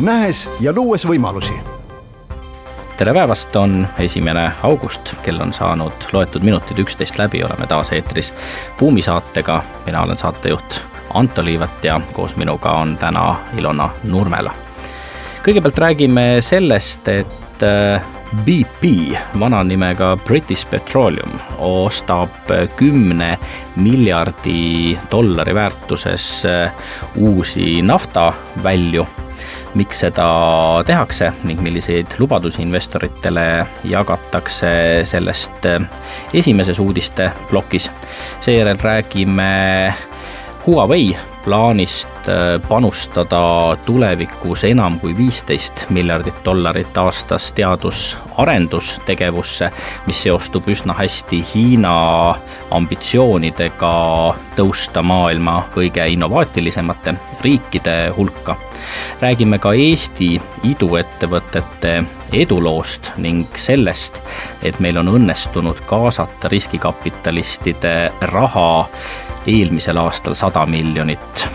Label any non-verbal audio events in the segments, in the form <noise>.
nähes ja luues võimalusi tere päevast, on esimene august, kell on saanud loetud minutid üksteist läbi, oleme taas eetris Buumi saatega. mina olen saatejuht Anto Liivet ja koos minuga on täna Ilona Nurmela. kõigepealt räägime sellest, et äh, BP, vana nimega British Petroleum, ostab kümne miljardi dollari väärtuses äh, uusi naftavälju miks seda tehakse ning milliseid lubadusi investoritele jagatakse sellest äh, esimeses uudiste plokis. seejärel räägime Huawei plaanist äh, panustada tulevikus enam kui viisteist miljardit dollarit aastas teadus-arendustegevusse, mis seostub üsna hästi Hiina ambitsioonidega tõusta maailma kõige innovaatilisemate riikide hulka. räägime ka Eesti iduettevõtete eduloost ning sellest, et meil on õnnestunud kaasata riskikapitalistide raha eelmisel aastal sada miljonit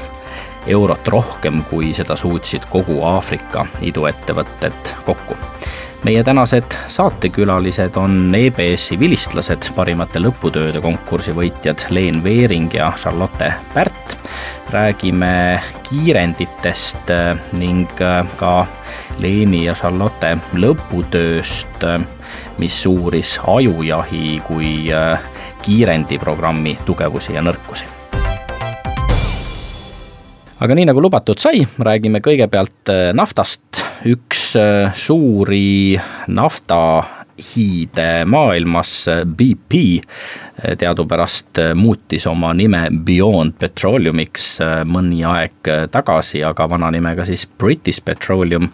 eurot rohkem, kui seda suutsid kogu Aafrika iduettevõtted kokku. meie tänased saatekülalised on EBS-i vilistlased, parimate lõputööde konkursi võitjad Leen Veering ja Charlotte Pärt. räägime kiirenditest ning ka Leeni ja Charlotte lõputööst, mis uuris ajujahi kui kiirendiprogrammi tugevusi ja nõrkusi. aga nii nagu lubatud sai, räägime kõigepealt äh, naftast. üks äh, suuri naftahiide maailmas, äh, BP, teadupärast muutis oma nime Beyond Petroleumiks mõni aeg tagasi, aga vana nimega siis British Petroleum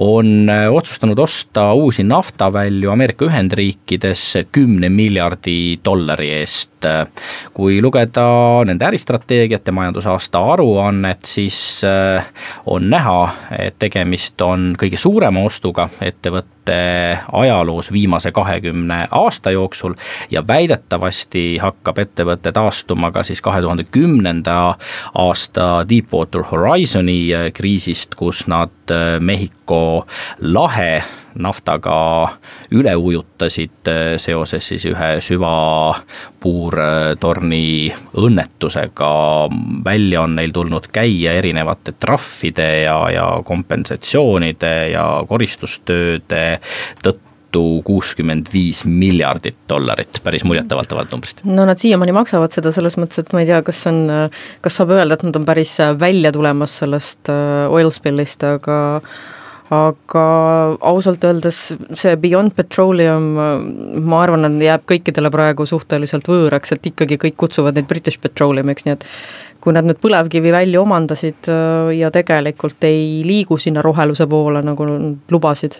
on äh, otsustanud osta uusi naftavälju Ameerika Ühendriikides kümne miljardi dollari eest. kui lugeda nende äristrateegiat ja majandusaasta aruannet, siis äh, on näha, et tegemist on kõige suurema ostuga ettevõtte ajaloos viimase kahekümne aasta jooksul ja väidetavasti hakkab ettevõte taastuma ka siis kahe tuhande kümnenda aasta Deepwater Horizoni äh, kriisist, kus nad Mehhiko lahe naftaga üle ujutasid eh, seoses siis ühe süvapuurtorni õnnetusega. välja on neil tulnud käia erinevate trahvide ja, ja kompensatsioonide ja koristustööde tõttu tõttu kuuskümmend viis miljardit dollarit, päris muljetavaldavad numbrid. no nad siiamaani maksavad seda selles mõttes, et ma ei tea, kas on, kas saab öelda, et nad on päris välja tulemas sellest eh, oil spill'ist, aga aga ausalt öeldes see Beyond Petroleum, ma arvan, et jääb kõikidele praegu suhteliselt võõraks, et ikkagi kõik kutsuvad neid British Petroleumiks, nii et kui nad nüüd põlevkivi välja omandasid äh, ja tegelikult ei liigu sinna roheluse poole, nagu nad lubasid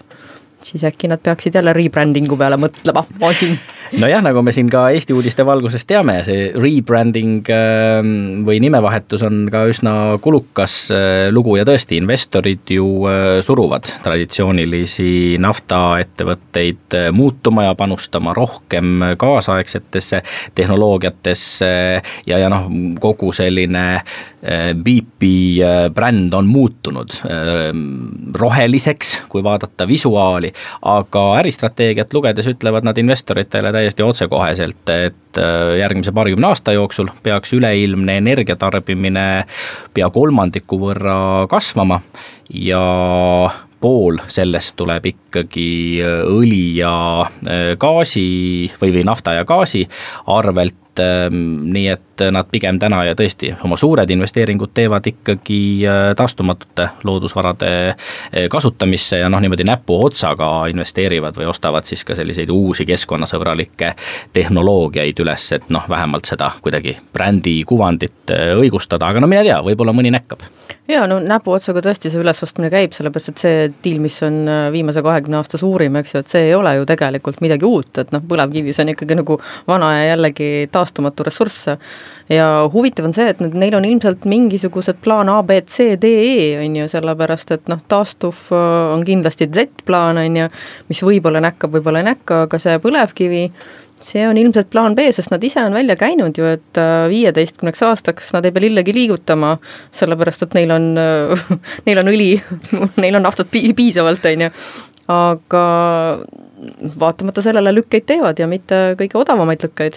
siis äkki nad peaksid jälle rebranding'u peale mõtlema, Masin. nojah, nagu me siin ka Eesti uudiste valguses teame, see rebranding ähm, või nimevahetus on ka üsna kulukas äh, lugu ja tõesti, investorid ju äh, suruvad traditsioonilisi naftaettevõtteid äh, muutuma ja panustama rohkem kaasaegsetesse tehnoloogiatesse ja, ja noh, kogu selline BP bränd on muutunud roheliseks, kui vaadata visuaali, edasi, aga äristrateegiat lugedes ütlevad nad investoritele täiesti otsekoheselt, et äh, järgmise paarikümne aasta jooksul peaks üleilmne energiatarbimine pea kolmandiku võrra kasvama ja pool sellest tuleb ikkagi õli ja äh, gaasi või, või nafta ja gaasi arvelt, ähm, nii et et nad pigem täna ja tõesti oma suured investeeringud teevad ikkagi taastumatute loodusvarade kasutamisse ja noh, niimoodi näpuotsaga investeerivad või ostavad siis ka selliseid uusi keskkonnasõbralikke tehnoloogiaid üles, et noh, vähemalt seda kuidagi brändi kuvandit õigustada, aga no mine tea, võib-olla mõni näkkab. jaa, no näpuotsaga tõesti see ülesostmine käib, sellepärast et see diil, mis on viimase kahekümne aasta suurim, eks ju, et see ei ole ju tegelikult midagi uut, et noh, põlevkivis on ikkagi nagu vana ja jällegi taastumatu ressurss. Ja huvitav on see, et nüüd neil on ilmselt mingisugused plaan A, B, C, D, E on ju, sellepärast et noh, taastuv äh, on kindlasti Z-plaan on ju, mis võib-olla näkkab, võib-olla ei näkka, aga see põlevkivi see on ilmselt plaan B, sest nad ise on välja käinud ju, et äh, viieteistkümneks aastaks nad ei pea lillegi liigutama, sellepärast et neil on, äh, <laughs> neil on õli, <laughs> neil on naftat piisavalt, on ju. Aga vaatamata sellele lükkeid teevad ja mitte kõige odavamaid lükkeid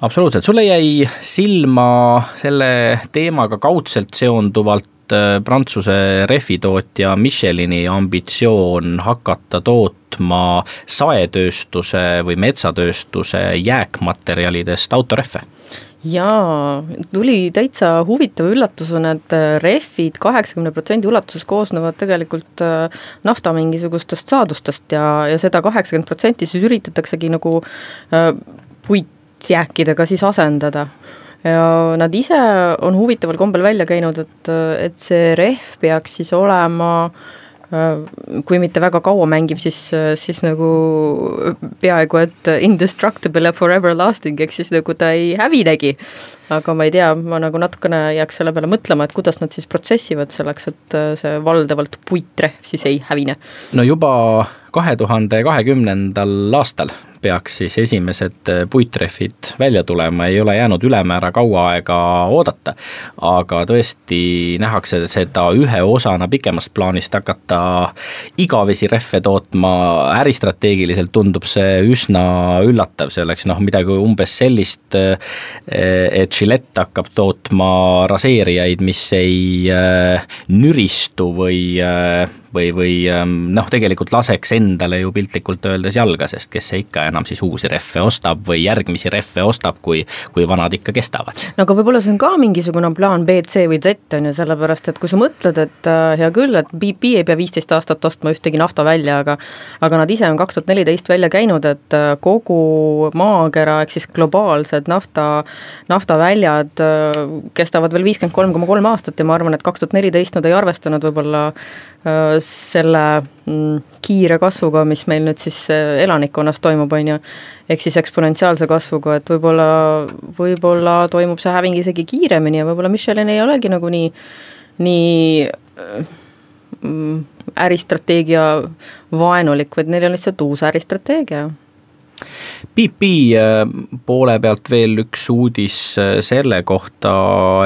absoluutselt, sulle jäi silma selle teemaga kaudselt seonduvalt äh, Prantsuse rehvitootja Michelini ambitsioon hakata tootma saetööstuse või metsatööstuse jääkmaterjalidest autorehve. Jaa, tuli täitsa huvitav üllatus, on need äh, rehvid kaheksakümne protsendi ulatuses koosnevad tegelikult äh, nafta mingisugustest saadustest ja, ja seda kaheksakümmend protsenti siis üritataksegi nagu äh, puitjääkidega siis asendada ja nad ise on huvitaval kombel välja käinud, et, et see rehv peaks siis olema äh, kui mitte väga kaua mängiv, siis, siis nagu peaaegu et indestructible ja forever lasting, ehk siis nagu ta ei hävinegi. aga ma ei tea, ma nagu natukene jääks selle peale mõtlema, et kuidas nad siis protsessivad selleks, et äh, see valdavalt puitrehv siis ei hävine. no juba kahe tuhande kahekümnendal aastal peaks siis esimesed äh, puitrehvid välja tulema, ei ole jäänud ülemäära kaua aega oodata. aga tõesti nähakse seda ühe osana pikemast plaanist hakata igavesi rehve tootma, äristrateegiliselt tundub see üsna üllatav, see oleks noh, midagi umbes sellist, äh, et Gillette hakkab tootma raseerijaid, mis ei äh, nüristu või või, või ähm, noh, tegelikult laseks endale ju piltlikult öeldes jalga, sest kes see ikka enam siis uusi rehve ostab või järgmisi rehve ostab, kui, kui vanad ikka kestavad. no aga võib-olla see on ka mingisugune plaan B, C või Z on ju, sellepärast et kui sa mõtled, et äh, hea küll, et BP ei pea viisteist aastat ostma ühtegi nafta välja, aga aga nad ise on kaks tuhat neliteist välja käinud, et äh, kogu maakera ehk siis globaalsed nafta, naftaväljad äh, kestavad veel viiskümmend kolm koma kolm aastat ja ma arvan, et kaks tuhat neliteist nad ei arvestanud võib-olla selle mm, kiire kasvuga, mis meil nüüd siis äh, elanikkonnas toimub, on ju, ehk siis eksponentsiaalse kasvuga, et võib-olla, võib-olla toimub see häving isegi kiiremini ja võib-olla Michelin ei olegi nagu nii, nii äh, mm, äristrateegia vaenulik, vaid neil on lihtsalt uus äristrateegia BP äh, poole pealt veel üks uudis äh, selle kohta,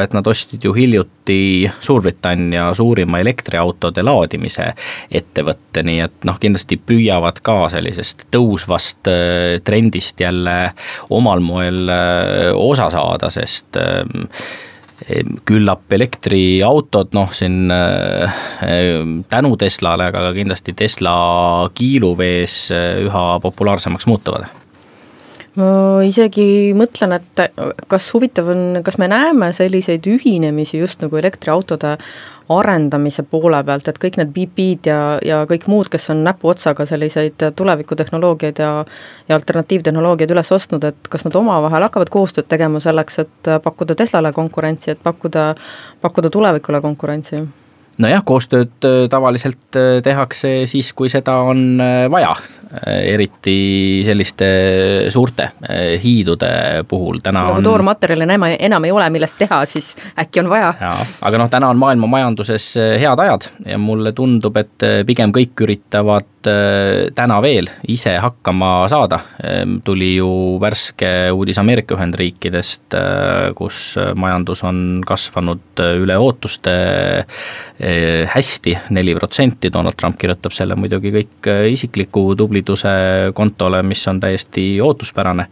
et nad ostsid ju hiljuti Suurbritannia suurima elektriautode laadimise ettevõtte, nii et noh, kindlasti püüavad ka sellisest tõusvast äh, trendist jälle omal moel osa saada, sest küllap elektriautod, noh siin tänu Teslale, aga kindlasti Tesla kiiluvees üha populaarsemaks muutuvad. Ma isegi mõtlen, et kas huvitav on, kas me näeme selliseid ühinemisi just nagu elektriautode arendamise poole pealt, et kõik need BP-d ja, ja kõik muud, kes on näpuotsaga selliseid tulevikutehnoloogiaid ja ja alternatiivtehnoloogiaid üles ostnud, et kas nad omavahel hakkavad koostööd tegema selleks, et pakkuda Teslale konkurentsi, et pakkuda, pakkuda tulevikule konkurentsi? nojah, koostööd äh, tavaliselt äh, tehakse siis, kui seda on äh, vaja, eriti selliste suurte hiidude puhul, täna nagu on toormaterjali enam, enam ei ole, millest teha, siis äkki on vaja. aga noh, täna on maailma majanduses head ajad ja mulle tundub, et pigem kõik üritavad täna veel ise hakkama saada. Ehm, tuli ju värske uudis Ameerika Ühendriikidest, kus majandus on kasvanud üle ootuste hästi, neli protsenti, Donald Trump kirjutab selle muidugi kõik isikliku likviidsuse kontole, mis on täiesti ootuspärane.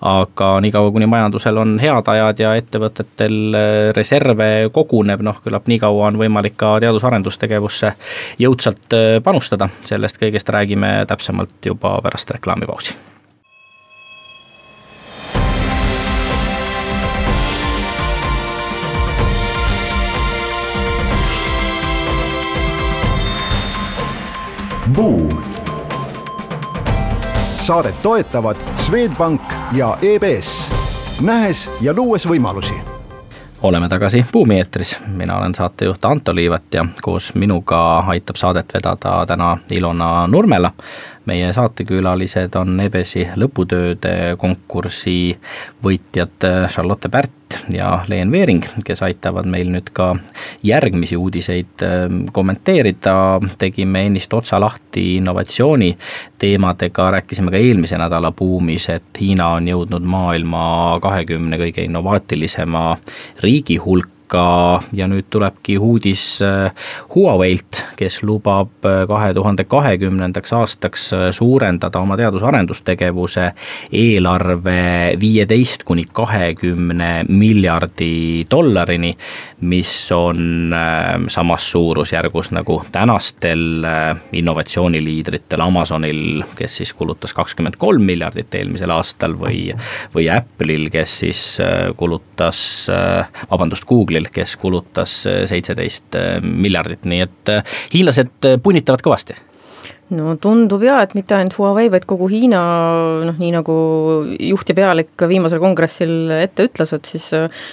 aga niikaua, kuni majandusel on head ajad ja ettevõtetel eh, reserve koguneb, noh küllap niikaua on võimalik ka teadus-arendustegevusse jõudsalt eh, panustada, sellest kõigest räägime täpsemalt juba pärast reklaamipausi. Buum saadet toetavad Swedbank ja EBS, nähes ja luues võimalusi oleme tagasi Buumi eetris, mina olen saatejuht Anto Liivet ja koos minuga aitab saadet vedada täna Ilona Nurmela. Meie saatekülalised on EBS-i lõputööde konkursi võitjad Charlotte Pärt ja Leen Veering, kes aitavad meil nüüd ka järgmisi uudiseid ähm, kommenteerida. tegime ennist otsa lahti innovatsiooni teemadega, rääkisime ka eelmise nädala buumis, et Hiina on jõudnud maailma kahekümne kõige innovaatilisema riigi hulka ka ja nüüd tulebki uudis äh, Huawei'lt, kes lubab äh, kahe tuhande kahekümnendaks aastaks äh, suurendada oma teadus-arendustegevuse eelarve viieteist kuni kahekümne miljardi dollarini, mis on samas suurusjärgus nagu tänastel innovatsiooniliidritel Amazonil, kes siis kulutas kakskümmend kolm miljardit eelmisel aastal või, või Apple'il, kes siis kulutas, vabandust, Google'il Google'il, kes kulutas äh, seitseteist äh, miljardit, nii et äh, hiinlased punnitavad kõvasti no tundub jaa, et mitte ainult Huawei, vaid kogu Hiina noh, nii nagu juht ja pealik viimasel kongressil ette ütles, et siis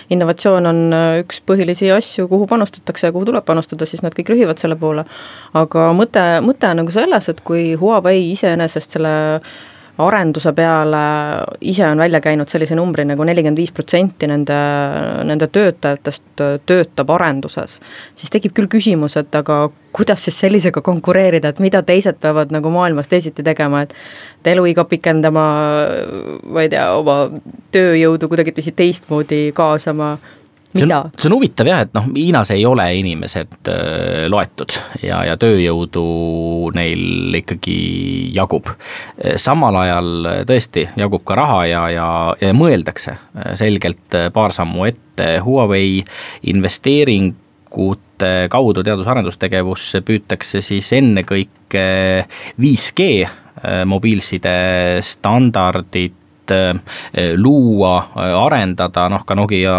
innovatsioon on üks põhilisi asju, kuhu panustatakse ja kuhu tuleb panustada, siis nad kõik rühivad selle poole. aga mõte, mõte on nagu selles, et kui Huawei iseenesest selle arenduse peale ise on välja käinud sellise numbri nagu nelikümmend viis protsenti nende, nende töötajatest töötab arenduses, siis tekib küll küsimus, et aga kuidas siis sellisega konkureerida, et mida teised peavad nagu maailmas teisiti tegema, et et eluiga pikendama, ma ei tea, oma tööjõudu kuidagiviisi teistmoodi kaasama see on, see on huvitav jah, et noh, Hiinas ei ole inimesed äh, loetud ja, ja tööjõudu neil ikkagi jagub. samal ajal tõesti jagub ka raha ja, ja, ja mõeldakse äh, selgelt äh, paar sammu ette, Huawei investeeringute kaudu teadus-arendustegevusse püütakse siis ennekõike 5G äh, mobiilside standardit Eh, luua, eh, arendada, noh ka Nokia,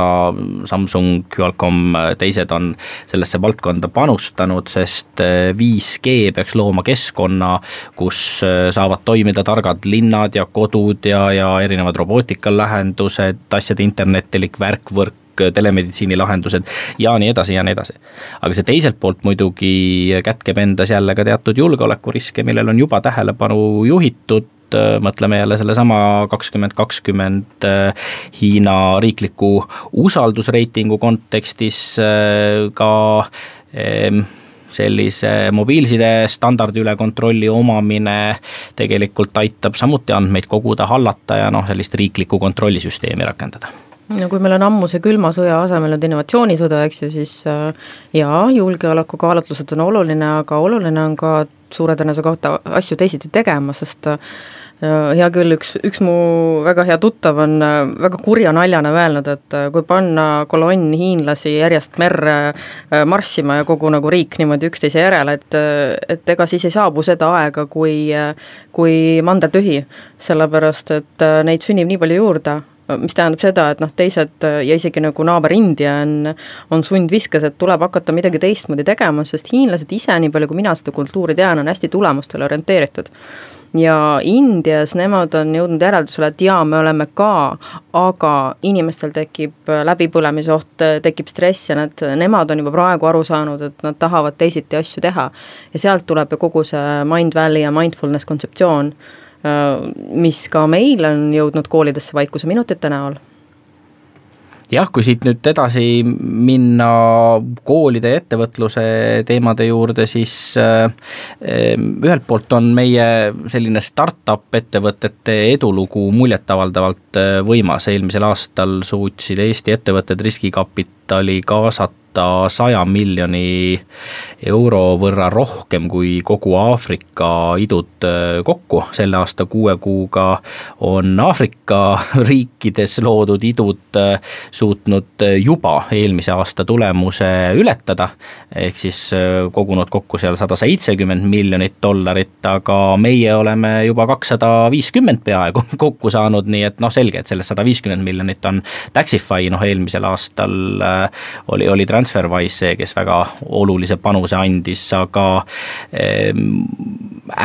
Samsung, Qualcomm, eh, teised on sellesse valdkonda panustanud, sest 5G peaks looma keskkonna, kus saavad toimida targad linnad ja kodud ja, ja erinevad robootikalähendused, asjade internetilik värkvõrk, telemeditsiinilahendused ja nii edasi ja nii edasi. aga see teiselt poolt muidugi kätkeb endas jälle ka teatud julgeolekuriske, millele on juba tähelepanu juhitud, Äh, mõtleme jälle sellesama kakskümmend kakskümmend äh, Hiina riikliku usaldusreitingu kontekstis äh, ka sellise mobiilside standardi üle kontrolli omamine tegelikult aitab samuti andmeid koguda, hallata ja noh, sellist riiklikku kontrollisüsteemi rakendada. No kui meil on ammu see külma sõja asemel nüüd innovatsioonisõda, eks ju, siis jaa, julgeolekukaalutlused on oluline, aga oluline on ka suure tõenäosusega hakata asju teisiti tegema, sest hea küll, üks, üks mu väga hea tuttav on äh, väga kurja naljana öelnud, et äh, kui panna kolonn hiinlasi järjest merre äh, marssima ja kogu nagu riik niimoodi üksteise järel, et et ega siis ei saabu seda aega, kui kui mander tühi, sellepärast et neid sünnib nii palju juurde, mis tähendab seda, et noh, teised ja isegi nagu naaber India on, on sundviskes, et tuleb hakata midagi teistmoodi tegema, sest hiinlased ise, nii palju kui mina seda kultuuri tean, on hästi tulemustele orienteeritud ja Indias nemad on jõudnud järeldusele, et jaa, me oleme ka, aga inimestel tekib läbipõlemise oht, tekib stress ja nad, nemad on juba praegu aru saanud, et nad tahavad teisiti asju teha. ja sealt tuleb ju kogu see Mind Valley ja mindfulness kontseptsioon, mis ka meil on jõudnud koolidesse vaikuse minutite näol jah, kui siit nüüd edasi minna koolide ja ettevõtluse teemade juurde, siis äh, ühelt poolt on meie selline startup ettevõtete edulugu muljetavaldavalt äh, võimas, eelmisel aastal suutsid Eesti ettevõtted riskikapitali kaasata võtta saja miljoni euro võrra rohkem kui kogu Aafrika idud äh, kokku. selle aasta kuue kuuga on Aafrika <laughs> riikides loodud idud äh, suutnud äh, juba eelmise aasta tulemuse ületada. ehk siis kogunud kokku seal sada seitsekümmend miljonit dollarit, aga meie oleme juba kakssada viiskümmend peaaegu <laughs> kokku saanud, nii et noh, selge, et sellest sada viiskümmend miljonit on Taxify, noh eelmisel aastal oli, oli Trans-. TransferWise see, kes väga olulise panuse andis, aga ehm,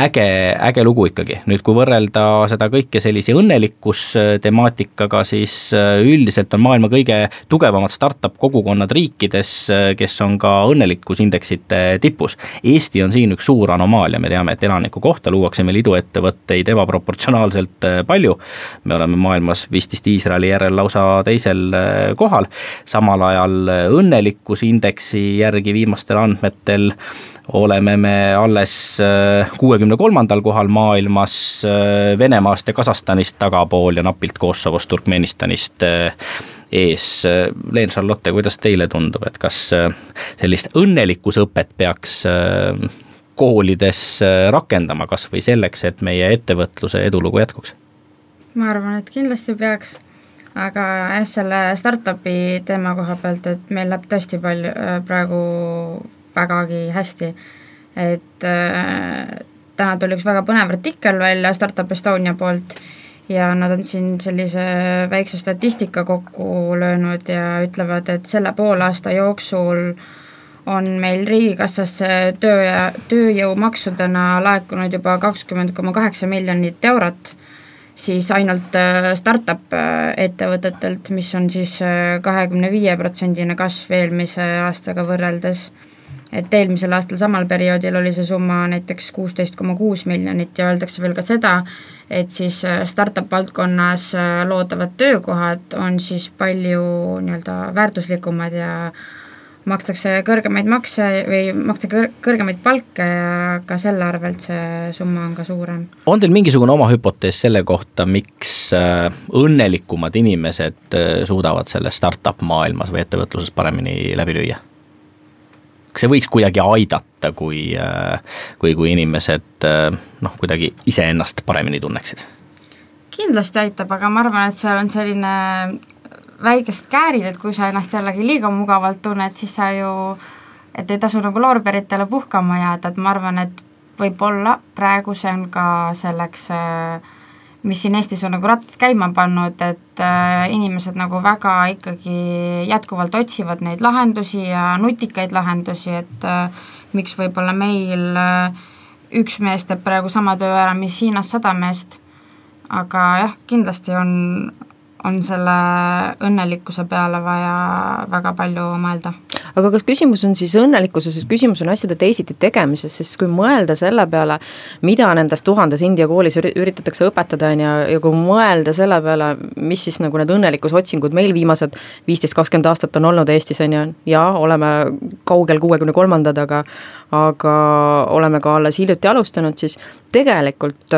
äge, äge lugu ikkagi, nüüd kui võrrelda seda kõike sellise õnnelikustemaatikaga, siis äh, üldiselt on maailma kõige tugevamad startup kogukonnad riikides, äh, kes on ka õnnelikkusindeksite tipus. Eesti on siin üks suur anomaalia, me teame, et elaniku kohta luuakse meil iduettevõtteid ebaproportsionaalselt äh, palju, me oleme maailmas vist vist Iisraeli järel lausa teisel kohal, samal ajal õnnelikkusindeksi järgi viimastel andmetel oleme me alles äh, kuuekümne kolmandal kohal maailmas äh, Venemaast ja Kasahstanist tagapool ja napilt Kosovost, Turkmenistanist äh, ees. Leen Charlotte, kuidas teile tundub, et kas sellist õnnelikkusõpet peaks koolides rakendama kas või selleks, et meie ettevõtluse edulugu jätkuks? ma arvan, et kindlasti peaks, aga jah, selle startup'i teema koha pealt, et meil läheb tõesti palju praegu vägagi hästi. et äh, täna tuli üks väga põnev artikkel välja Startup Estonia poolt ja nad on siin sellise väikse statistika kokku löönud ja ütlevad, et selle poolaasta jooksul on meil Riigikassasse töö ja tööjõumaksudena laekunud juba kakskümmend koma kaheksa miljonit eurot, siis ainult äh, startup äh, ettevõtetelt, mis on siis äh, kahekümne viie protsendine kasv eelmise aastaga võrreldes. Et eelmisel aastal samal perioodil oli see summa näiteks kuusteist koma kuus miljonit ja öeldakse veel ka seda, et siis äh, startup valdkonnas äh, loodavad töökohad on siis palju nii-öelda väärtuslikumad ja makstakse kõrgemaid makse või makstakse kõr-, kõrgemaid palke ja ka selle arvelt see summa on ka suurem. on teil mingisugune oma hüpotees selle kohta, miks äh, õnnelikumad inimesed suudavad selles startup maailmas või ettevõtluses paremini läbi lüüa? kas see võiks kuidagi aidata, kui, äh, kui, kui inimesed äh, noh, kuidagi iseennast paremini tunneksid? kindlasti aitab, aga ma arvan, et seal on selline väikest käärid, et kui sa ennast jällegi liiga mugavalt tunned, siis sa ju, et ei tasu nagu loorberitele puhkama jääda, et ma arvan, et võib-olla praegu see on ka selleks äh, mis siin Eestis on nagu rattad käima pannud, et äh, inimesed nagu väga ikkagi jätkuvalt otsivad neid lahendusi ja nutikaid lahendusi, et äh, miks võib-olla meil üks mees teeb praegu sama töö ära, mis Hiinas sada meest, aga jah, kindlasti on, on selle õnnelikkuse peale vaja väga palju mõelda. Aga kas küsimus on siis õnnelikkuses, küsimus on asjade teisiti tegemises, sest kui mõelda selle peale, mida nendes tuhandes India koolis üritatakse õpetada, on ju, ja kui mõelda selle peale, mis siis nagu need õnnelikkusotsingud meil viimased viisteist, kakskümmend aastat on olnud Eestis, on ju, ja oleme kaugel kuuekümne kolmandad, aga aga oleme ka alles hiljuti alustanud, siis tegelikult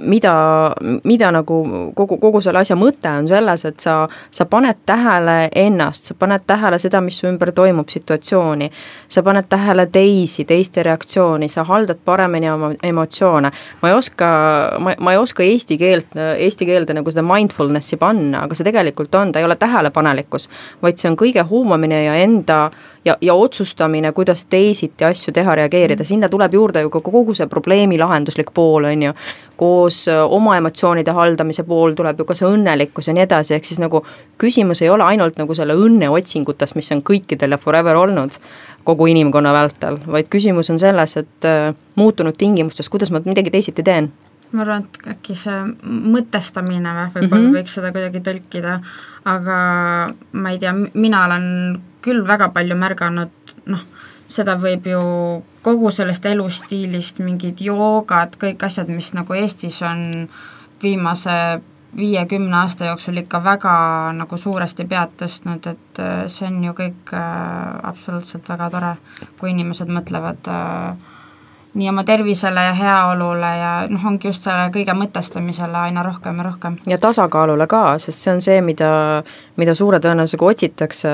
mida, mida nagu kogu, kogu selle asja mõte on selles, et sa, sa paned tähele ennast, sa paned tähele seda, mis su ümber toimub, toimub situatsiooni. sa paned tähele teisi, teiste reaktsiooni, sa haldad paremini oma emotsioone. ma ei oska, ma, ma ei oska eesti keelt, eesti keelde nagu seda mindfulness'i panna, aga see tegelikult on, ta ei ole tähelepanelikkus, vaid see on kõige huumamine ja enda ja, ja otsustamine, kuidas teisiti asju teha, reageerida, sinna tuleb juurde ju ka kogu see probleemi lahenduslik pool, on ju. koos oma emotsioonide haldamise pool tuleb ju ka see õnnelikkus ja nii edasi, ehk siis nagu küsimus ei ole ainult nagu selle õnneotsingutes, mis on kõikidel ja forever olnud kogu inimkonna vältel, vaid küsimus on selles, et muutunud tingimustes, kuidas ma midagi teisiti teen ma arvan, et äkki see mõtestamine või võib-olla mm -hmm. võiks seda kuidagi tõlkida, aga ma ei tea, mina olen küll väga palju märganud, noh, seda võib ju kogu sellest elustiilist, mingid joogad, kõik asjad, mis nagu Eestis on viimase viiekümne aasta jooksul ikka väga nagu suuresti pead tõstnud, et äh, see on ju kõik äh, absoluutselt väga tore, kui inimesed mõtlevad äh, nii oma tervisele ja heaolule ja noh, ongi just selle kõige mõtestamisele aina rohkem ja rohkem. ja tasakaalule ka, sest see on see, mida, mida suure tõenäosusega otsitakse,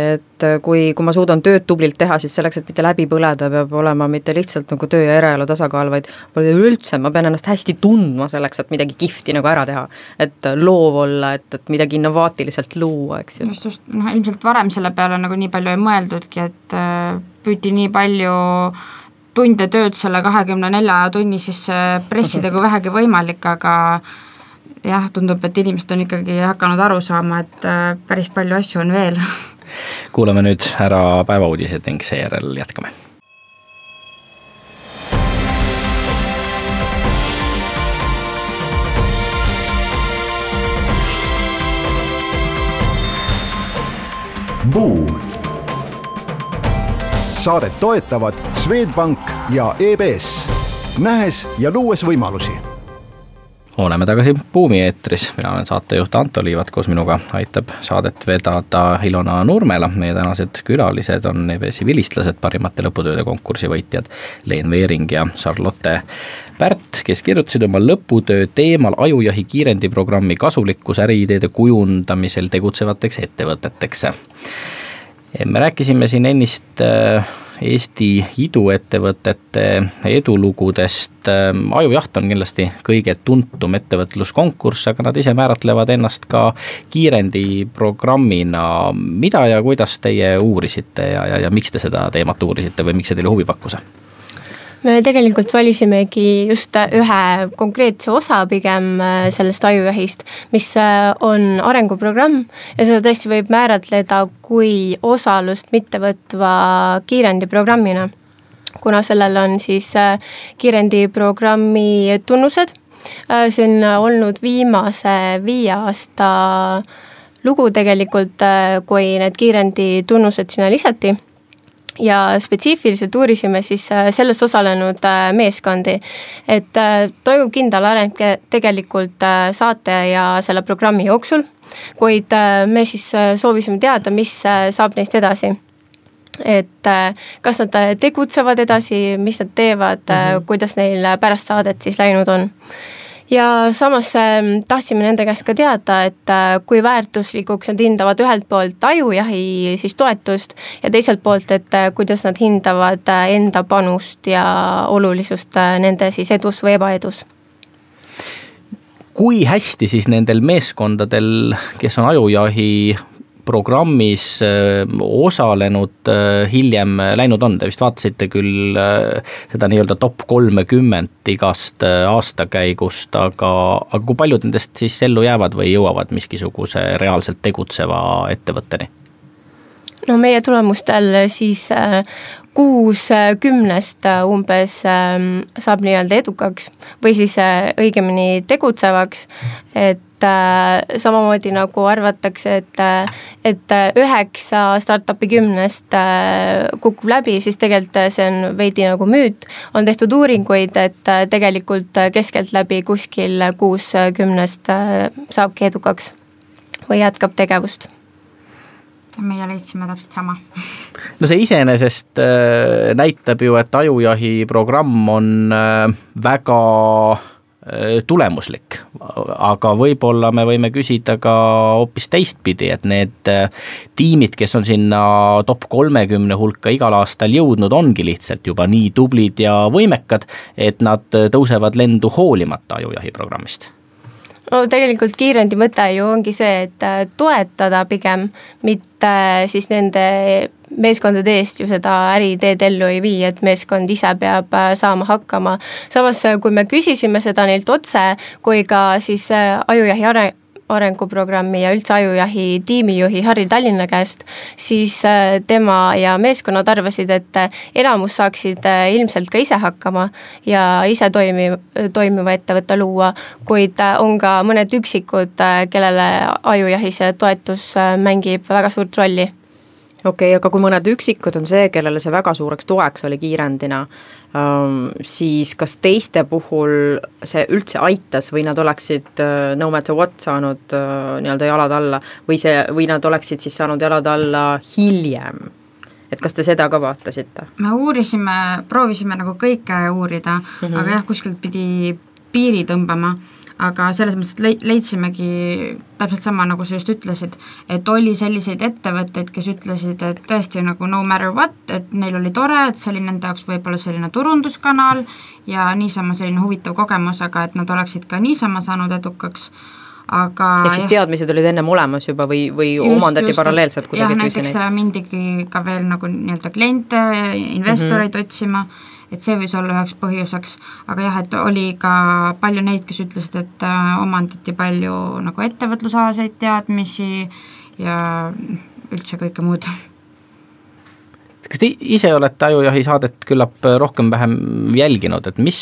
et kui, kui ma suudan tööd tublilt teha, siis selleks, et mitte läbi põleda, peab olema mitte lihtsalt nagu töö ja eraelu tasakaal, vaid üleüldse ma pean ennast hästi tundma selleks, et midagi kihvti nagu ära teha. et loov olla, et, et midagi innovaatiliselt luua, eks ju. just, just, noh ilmselt varem selle peale nagu nii palju ei mõeldudki, et äh, püüti nii palju äh, tunde tööd selle kahekümne nelja tunni sisse pressida, kui vähegi võimalik, aga jah, tundub, et inimesed on ikkagi hakanud aru saama, et äh, päris palju asju on veel kuulame nüüd ära päevauudised ning seejärel jätkame Buum. Saadet toetavad Swedbank ja EBS, nähes ja luues võimalusi oleme tagasi Buumi eetris, mina olen saatejuht Anto Liivat, koos minuga aitab saadet vedada Ilona Nurmela. meie tänased külalised on EBS-i vilistlased, parimate lõputööde konkursi võitjad Leen Veering ja Charlotte Pärt, kes kirjutasid oma lõputöö teemal ajujahi kiirendiprogrammi kasulikkus äriideede kujundamisel tegutsevateks ettevõteteks. Me rääkisime siin ennist äh, Eesti iduettevõtete edulugudest. ajujaht on kindlasti kõige tuntum ettevõtluskonkurss, aga nad ise määratlevad ennast ka kiirendiprogrammina. mida ja kuidas teie uurisite ja, ja, ja miks te seda teemat uurisite või miks see teile huvi pakkus? Me tegelikult valisimegi just ühe konkreetse osa pigem äh, sellest ajujahist, mis äh, on arenguprogramm ja seda tõesti võib määratleda kui osalust mittevõtva kiirendiprogrammina. kuna sellel on siis äh, kiirendiprogrammi tunnused, see on olnud viimase viie aasta lugu tegelikult, kui need kiirendi tunnused sinna lisati ja spetsiifiliselt uurisime siis äh, selles osalenud äh, meeskondi, et äh, toimub kindel areng tegelikult saate ja selle programmi jooksul, kuid me siis soovisime teada, mis saab neist edasi. Et kas nad tegutsevad edasi, mis nad teevad mm, -hmm. kuidas neil pärast saadet siis läinud on ja samas ähm, tahtsime nende käest ka teada, et äh, kui väärtuslikuks nad hindavad ühelt poolt ajujahi siis toetust ja teiselt poolt, et äh, kuidas nad hindavad äh, enda panust ja olulisust nende siis edus või ebaedus. Kui hästi siis nendel meeskondadel, kes on ajujahi programmis äh, osalenud äh, hiljem läinud on, te vist vaatasite küll äh, seda nii-öelda top kolmekümmet igast aastakäigust, aga, aga kui paljud nendest siis ellu jäävad või jõuavad miskisuguse reaalselt tegutseva ettevõtteni? No meie tulemustel siis kuus kümnest umbes ähm, saab nii-öelda edukaks või siis õigemini tegutsevaks, et äh, samamoodi nagu arvatakse, et, äh, et äh, üheksa startup'i kümnest kukub läbi, siis tegelikult see on veidi nagu müüt. on tehtud uuringuid, et tegelikult keskeltläbi kuskil kuus kümnest saabki edukaks või jätkab tegevust meie leidsime täpselt sama. no see iseenesest näitab ju, et ajujahi programm on väga Äh, tulemuslik, aga võib-olla me võime küsida ka hoopis teistpidi, et need äh, tiimid, kes on sinna top kolmekümne hulka igal aastal jõudnud, ongi lihtsalt juba nii tublid ja võimekad, et nad tõusevad lendu hoolimata ajujahiprogrammist no tegelikult kiirendi mõte ju ongi see, et äh, toetada pigem, mitte siis nende meeskondade eest ju seda äriideed ellu ei vii, et meeskond ise peab äh, saama hakkama. samas, äh, kui me küsisime seda neilt otse, kui ka siis äh, ajujahi are-, arenguprogrammi ja üldse ajujahi tiimijuhi Harri Tallinna käest, siis tema ja meeskonnad arvasid, et enamus saaksid ilmselt ka ise hakkama ja ise toimi-, toimiva ettevõtte luua, kuid on ka mõned üksikud, kellele ajujahi see toetus mängib väga suurt rolli okei okay,, aga kui mõned üksikud on see, kellele see väga suureks toeks oli kiirendina, ähm, siis kas teiste puhul see üldse aitas või nad oleksid äh, no matter what saanud äh, nii-öelda jalad alla või see, või nad oleksid siis saanud jalad alla hiljem? et kas te seda ka vaatasite? me uurisime, proovisime nagu kõike uurida mm, -hmm. aga jah, kuskilt pidi piiri tõmbama aga selles mõttes, et leidsimegi täpselt sama, nagu sa just ütlesid, et oli selliseid ettevõtteid, kes ütlesid, et tõesti nagu no matter what, et neil oli tore, et see oli nende jaoks võib-olla selline turunduskanal ja niisama selline huvitav kogemus, aga et nad oleksid ka niisama saanud edukaks aga ehk siis teadmised olid ennem olemas juba või, või just, omandati just, paralleelselt kuidagi? jah, näiteks mindigi ka veel nagu nii-öelda kliente, investoreid mm -hmm. otsima et see võis olla üheks põhjuseks, aga jah, et oli ka palju neid, kes ütlesid, et äh, omandati palju nagu ettevõtlusalaseid teadmisi ja üldse kõike muud. Kas te ise olete Ajujahi saadet küllap rohkem-vähem jälginud, et mis,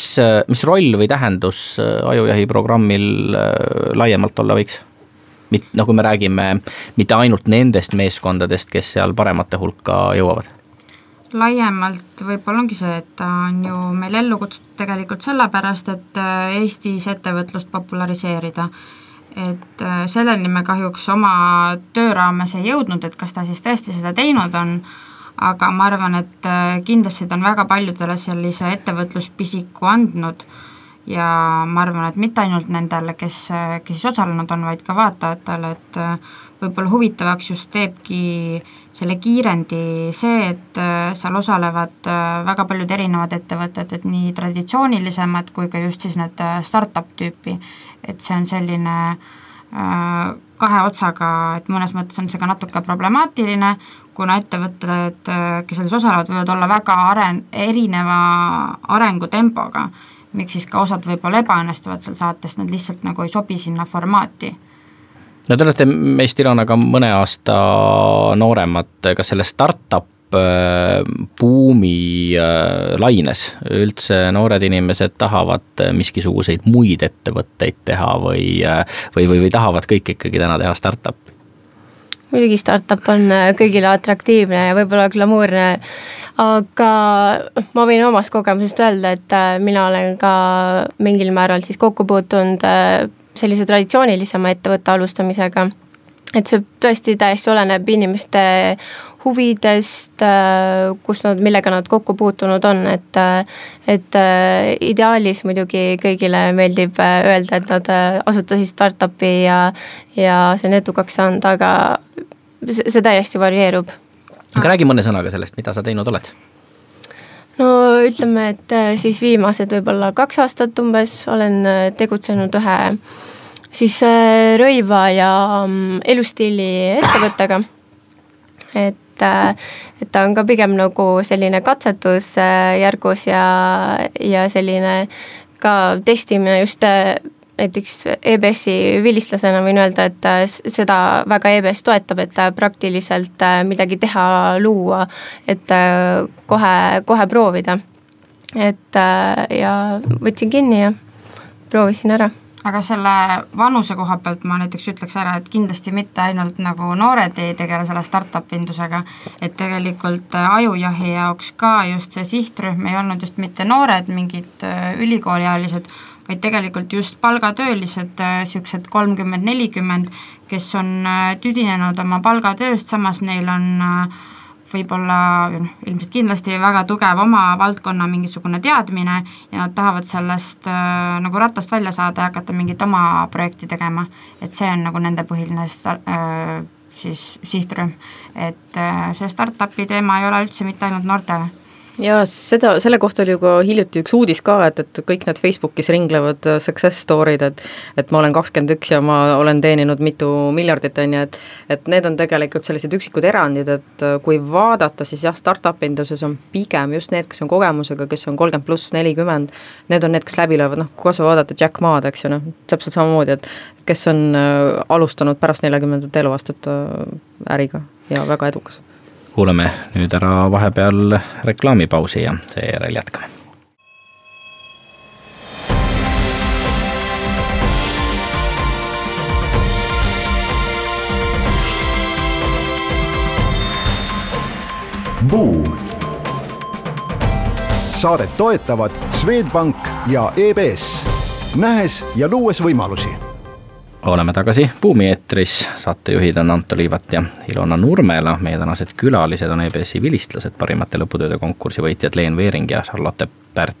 mis roll või tähendus Ajujahi programmil laiemalt olla võiks? mit-, no kui me räägime mitte ainult nendest meeskondadest, kes seal paremate hulka jõuavad laiemalt võib-olla ongi see, et ta on ju meil ellu kutsutud tegelikult sellepärast, et äh, Eestis ettevõtlust populariseerida. et äh, selleni me kahjuks oma töö raames ei jõudnud, et kas ta siis tõesti seda teinud on, aga ma arvan, et äh, kindlasti ta on väga paljudele sellise ettevõtluspisiku andnud ja ma arvan, et mitte ainult nendele, kes, kes osalenud on, vaid ka vaatajatele, et võib-olla huvitavaks just teebki selle kiirendi see, et äh, seal osalevad äh, väga paljud erinevad ettevõtted, et nii traditsioonilisemad kui ka just siis need äh, startup tüüpi, et see on selline kahe otsaga, et mõnes mõttes on see ka natuke problemaatiline, kuna ettevõtted, kes selles osalevad, võivad olla väga aren-, erineva arengutempoga, miks siis ka osad võib-olla ebaõnnestuvad seal saates, nad lihtsalt nagu ei sobi sinna formaati no te olete meist Ilonaga mõne aasta nooremad, kas selle startup äh, buumi äh, laines üldse noored inimesed tahavad äh, miskisuguseid muid ettevõtteid teha või, või, või, või tahavad kõik ikkagi täna teha startup'i? muidugi startup on kõigile atraktiivne ja võib-olla glamuurne, aga ma võin omast kogemusest öelda, et mina olen ka mingil määral siis kokku puutunud sellise traditsioonilisema ettevõtte alustamisega. et see tõesti täiesti oleneb inimeste huvidest, äh, kus nad, millega nad kokku puutunud on, et et äh, ideaalis muidugi kõigile meeldib äh, öelda, et nad asutasid startup'i ja ja see on edukaks saanud, aga see, see täiesti varieerub. aga räägi mõne sõnaga sellest, mida sa teinud oled no ütleme, et äh, siis viimased võib-olla kaks aastat umbes olen äh, tegutsenud ühe siis äh, rõiva ja mm, elustiili ettevõttega. et, et ta on ka pigem nagu selline katsetusjärgus ja, ja selline ka testimine just näiteks EBS-i vilistlasena võin öelda, et äh, seda väga EBS toetab, et äh, praktiliselt äh, midagi teha, luua, et kohe, kohe proovida. et ja võtsin kinni ja proovisin ära aga selle vanuse koha pealt ma näiteks ütleks ära, et kindlasti mitte ainult nagu noored ei tegele selle startup indusega, et tegelikult ajujahi jaoks ka just see sihtrühm ei olnud just mitte noored, mingid ülikooliealised, vaid tegelikult just palgatöölised, niisugused äh, kolmkümmend, nelikümmend, kes on äh, tüdinenud oma palgatööst, samas neil on äh, võib-olla ilmselt kindlasti väga tugev oma valdkonna mingisugune teadmine ja nad tahavad sellest nagu ratast välja saada ja hakata mingit oma projekti tegema. et see on nagu nende põhiline siis sihtrühm, et see startup'i teema ei ole üldse mitte ainult noortele ja seda, selle kohta oli ju ka hiljuti üks uudis ka, et, et kõik need Facebookis ringlevad äh, success story'd, et et ma olen kakskümmend üks ja ma olen teeninud mitu miljardit, on ju, et et need on tegelikult sellised üksikud erandid, et äh, kui vaadata, siis jah, startup induses on pigem just need, kes on kogemusega, kes on kolmkümmend pluss, nelikümmend, need on need, kes läbi löövad, noh, kas või vaadata Jack Maad, eks ju, noh, täpselt samamoodi, et kes on äh, alustanud pärast neljakümnendat eluaastat äriga ja väga edukas kuulame nüüd ära vahepeal reklaamipausi ja seejärel jätkame. Buum. saadet toetavad Swedbank ja EBS, nähes ja luues võimalusi oleme tagasi Buumi eetris, saatejuhid on Anto Liivat ja Ilona Nurmela, meie tänased külalised on EBS-i vilistlased, parimate lõputööde konkursi võitjad Leen Veering ja Charlotte Pärt.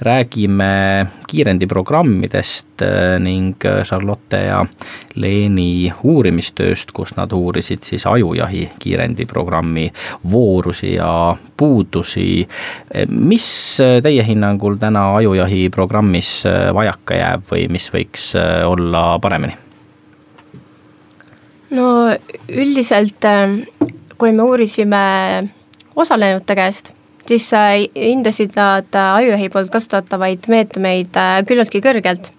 räägime kiirendiprogrammidest äh, ning äh, Charlotte ja Leeni uurimistööst, kus nad uurisid siis ajujahi kiirendiprogrammi voorusi ja puudusi. mis äh, teie hinnangul täna ajujahi programmis vajaka jääb või mis võiks olla paremini? no üldiselt, kui me uurisime osalenute käest, siis äh, hindasid nad äh, Ajujahi poolt kasutatavaid meetmeid äh, küllaltki kõrgelt.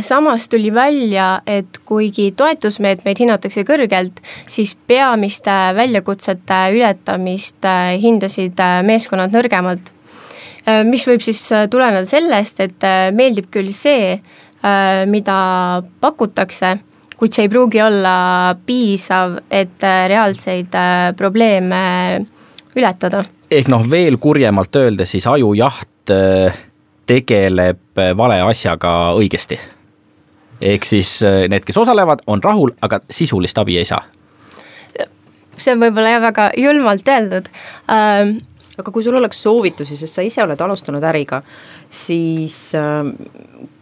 samas tuli välja, et kuigi toetusmeetmeid hinnatakse kõrgelt, siis peamiste väljakutsete ületamist hindasid meeskonnad nõrgemalt. mis võib siis tuleneda sellest, et meeldib küll see, mida pakutakse kuid see ei pruugi olla piisav, et reaalseid probleeme ületada. ehk noh, veel kurjemalt öeldes siis ajujaht äh, tegeleb vale asjaga õigesti. ehk siis need, kes osalevad, on rahul, aga sisulist abi ei saa. see on võib-olla jah, väga julmalt öeldud ähm, aga kui sul oleks soovitusi, sest sa ise oled alustanud äriga, siis äh,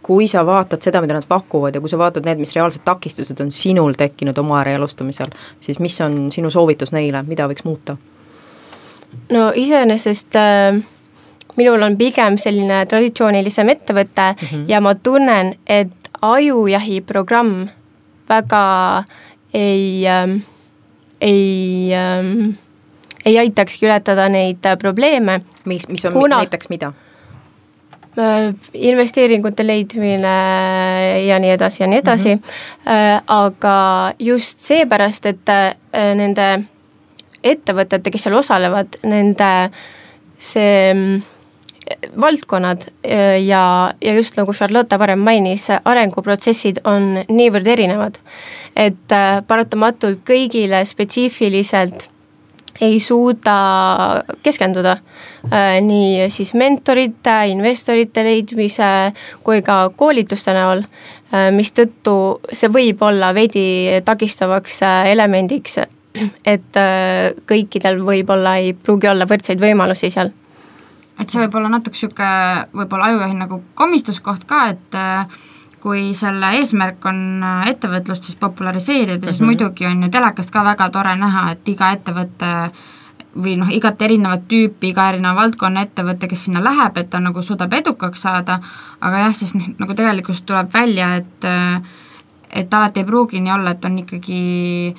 kui sa vaatad seda, mida nad pakuvad ja kui sa vaatad need, mis reaalsed takistused on sinul tekkinud oma äri alustamisel, siis mis on sinu soovitus neile, mida võiks muuta? No iseenesest äh, minul on pigem selline traditsioonilisem ettevõte mm -hmm. ja ma tunnen, et ajujahi programm väga ei äh,, ei äh, ei aitakski ületada neid äh, probleeme. mis, mis on kuna... näiteks mida? Äh, investeeringute leidmine ja nii edasi ja nii edasi mm, -hmm. aga just seepärast, et nende ettevõtete, kes seal osalevad, nende see mm, valdkonnad ja, ja just nagu Charlotte varem mainis, arenguprotsessid on niivõrd erinevad, et paratamatult kõigile spetsiifiliselt ei suuda keskenduda äh, nii siis mentorite, investorite leidmise kui ka koolituste näol, äh, mistõttu see võib olla veidi takistavaks äh, elemendiks, <clears throat> et kõikidel võib-olla ei pruugi olla võrdseid võimalusi seal et see võib olla natuke niisugune võib-olla ajujahi nagu komistuskoht ka, et kui selle eesmärk on äh, ettevõtlust siis populariseerida, siis mm -hmm. muidugi on ju telekast ka väga tore näha, et iga ettevõte või noh, igat erinevat tüüpi, iga erineva valdkonna ettevõte, kes sinna läheb, et ta nagu suudab edukaks saada, aga jah, siis noh, nagu tegelikult tuleb välja, et äh, et alati ei pruugi nii olla, et on ikkagi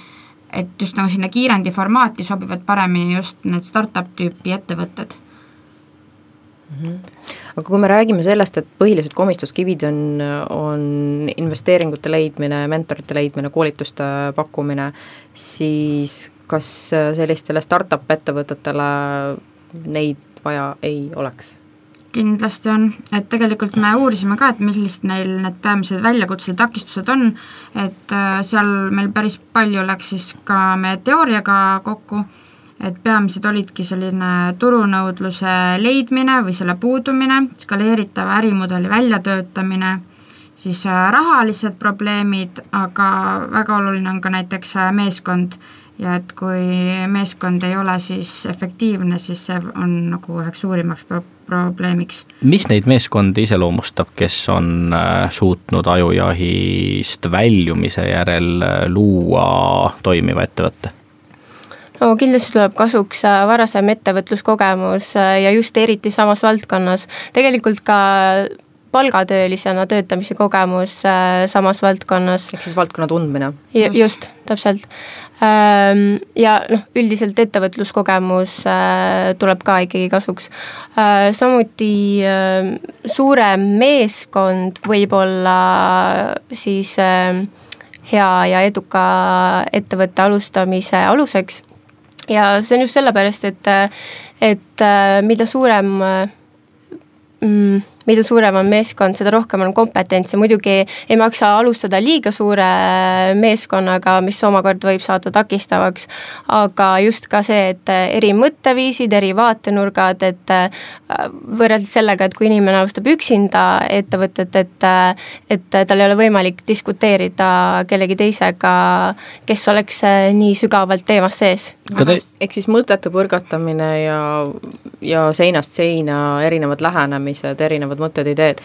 et just nagu sinna kiirendi formaati sobivad paremini just need startup tüüpi ettevõtted mm. -hmm. aga kui me räägime sellest, et põhilised komistuskivid on, on investeeringute leidmine, mentorite leidmine, koolituste pakkumine, siis kas sellistele startup ettevõtetele neid vaja ei oleks? Kindlasti on, et tegelikult me uurisime ka, et millised neil need peamised väljakutsed ja takistused on, et äh, seal meil päris palju läks siis ka meie teooriaga kokku. Et peamised olidki selline turunõudluse leidmine või selle puudumine, skaleeritava ärimudeli väljatöötamine, siis äh, rahalised probleemid, aga väga oluline on ka näiteks äh, meeskond ja et kui meeskond ei ole siis efektiivne, siis see on nagu üheks suurimaks pro probleemiks. mis neid meeskondi iseloomustab, kes on äh, suutnud ajujahist väljumise järel luua toimiva ettevõtte? no kindlasti tuleb kasuks äh, varasem ettevõtluskogemus äh, ja just eriti samas valdkonnas, tegelikult ka palgatöölisena töötamise kogemus äh, samas valdkonnas. ehk siis valdkonna tundmine. just, täpselt. Ähm, ja noh, üldiselt ettevõtluskogemus tuleb ka ikkagi kasuks. samuti suurem meeskond võib olla siis hea ja eduka ettevõtte alustamise aluseks ja see on just sellepärast, et, et äh, mida suurem mm, mida suurem on meeskond, seda rohkem on kompetentsi, muidugi ei maksa alustada liiga suure meeskonnaga, mis omakorda võib saada takistavaks, aga just ka see, et eri mõtteviisid, eri vaatenurgad, et äh, võrreldes sellega, et kui inimene alustab üksinda ettevõtet, et et tal ei ole võimalik diskuteerida kellegi teisega, kes oleks äh, nii sügavalt teemas sees. ehk siis mõtete põrgatamine ja, ja seinast seina erinevad lähenemised, erinevad mõtted, ideed.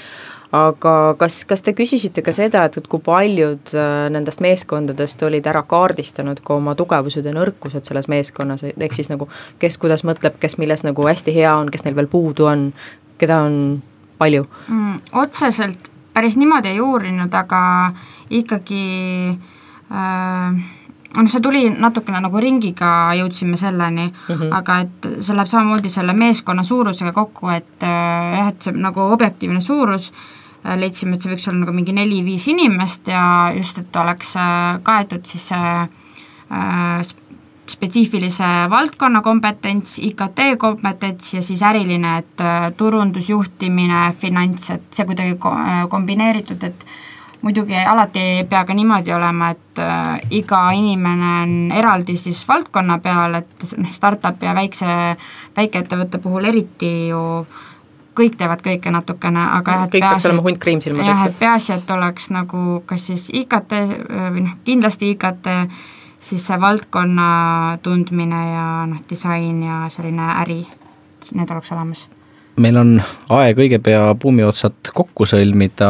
aga kas, kas te küsisite ka seda, et, et kui paljud äh, nendest meeskondadest olid ära kaardistanud ka oma tugevused ja nõrkused selles meeskonnas, ehk siis nagu kes kuidas mõtleb, kes milles nagu hästi hea on, kes neil veel puudu on, keda on palju mm,? otseselt päris niimoodi ei uurinud, aga ikkagi äh, noh, see tuli natukene nagu ringiga jõudsime selleni mm, -hmm. aga et see läheb samamoodi selle meeskonna suurusega kokku, et äh, jah, et see nagu objektiivne suurus leidsime, et see võiks olla nagu mingi neli-viis inimest ja just, et oleks kaetud siis spetsiifilise valdkonna kompetents, IKT kompetents ja siis äriline, et turundusjuhtimine, finants, et see kuidagi kombineeritud, et muidugi alati ei pea ka niimoodi olema, et äh, iga inimene on eraldi siis valdkonna peal, et noh, startup'i ja väikse, väikeettevõtte puhul eriti ju kõik teevad kõike natukene, aga jah, et kõik peaks olema hunt kriimsilmad, jah, et peaasi, et oleks nagu kas siis IKT või noh, kindlasti IKT, siis see valdkonna tundmine ja noh, disain ja selline äri, need oleks olemas meil on aeg õige pea buumiotsad kokku sõlmida,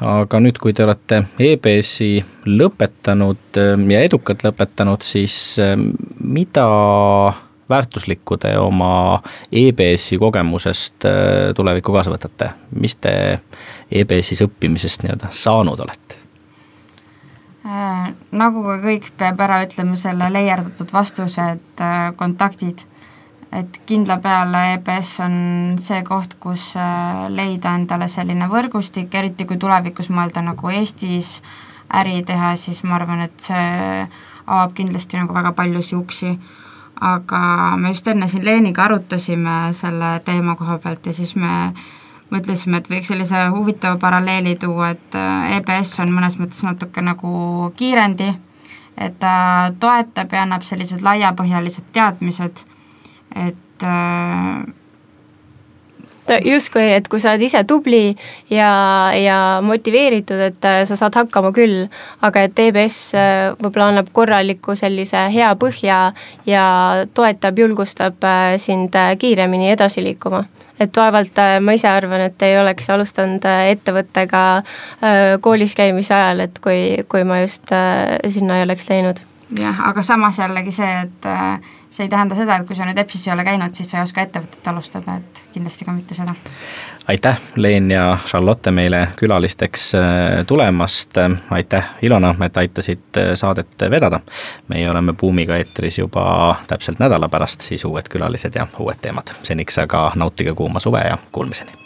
aga nüüd, kui te olete EBS-i lõpetanud ähm, ja edukalt lõpetanud, siis ähm, mida väärtuslikku te oma EBS-i kogemusest äh, tulevikku kaasa võtate, mis te EBS-is õppimisest nii-öelda saanud olete? Äh, nagu ka kõik, peab ära ütlema selle leierdatud vastuse, et äh, kontaktid et kindla peale EBS on see koht, kus äh, leida endale selline võrgustik, eriti kui tulevikus mõelda nagu Eestis äri teha, siis ma arvan, et see avab kindlasti nagu väga paljusid uksi. aga me just enne siin Leeniga arutasime selle teema koha pealt ja siis me mõtlesime, et võiks sellise huvitava paralleeli tuua, et äh, EBS on mõnes mõttes natuke nagu kiirendi, et ta toetab ja annab sellised laiapõhjalised teadmised et äh, justkui, et kui sa oled ise tubli ja, ja motiveeritud, et äh, sa saad hakkama küll, aga et EBS äh, võib-olla annab korraliku sellise hea põhja ja toetab, julgustab sind kiiremini edasi liikuma. et vaevalt ma ise arvan, et ei oleks alustanud ettevõttega koolis käimise ajal, et kui, kui ma just sinna ei oleks läinud jah, aga samas jällegi see, et äh, see ei tähenda seda, et kui sa nüüd EBS-is ei ole käinud, siis sa ei oska ettevõtet alustada, et kindlasti ka mitte seda. aitäh, Leen ja Charlotte meile külalisteks äh, tulemast, aitäh, Ilona, et aitasid äh, saadet vedada. meie oleme Buumiga eetris juba täpselt nädala pärast, siis uued külalised ja uued teemad. seniks aga nautige kuuma suve ja kuulmiseni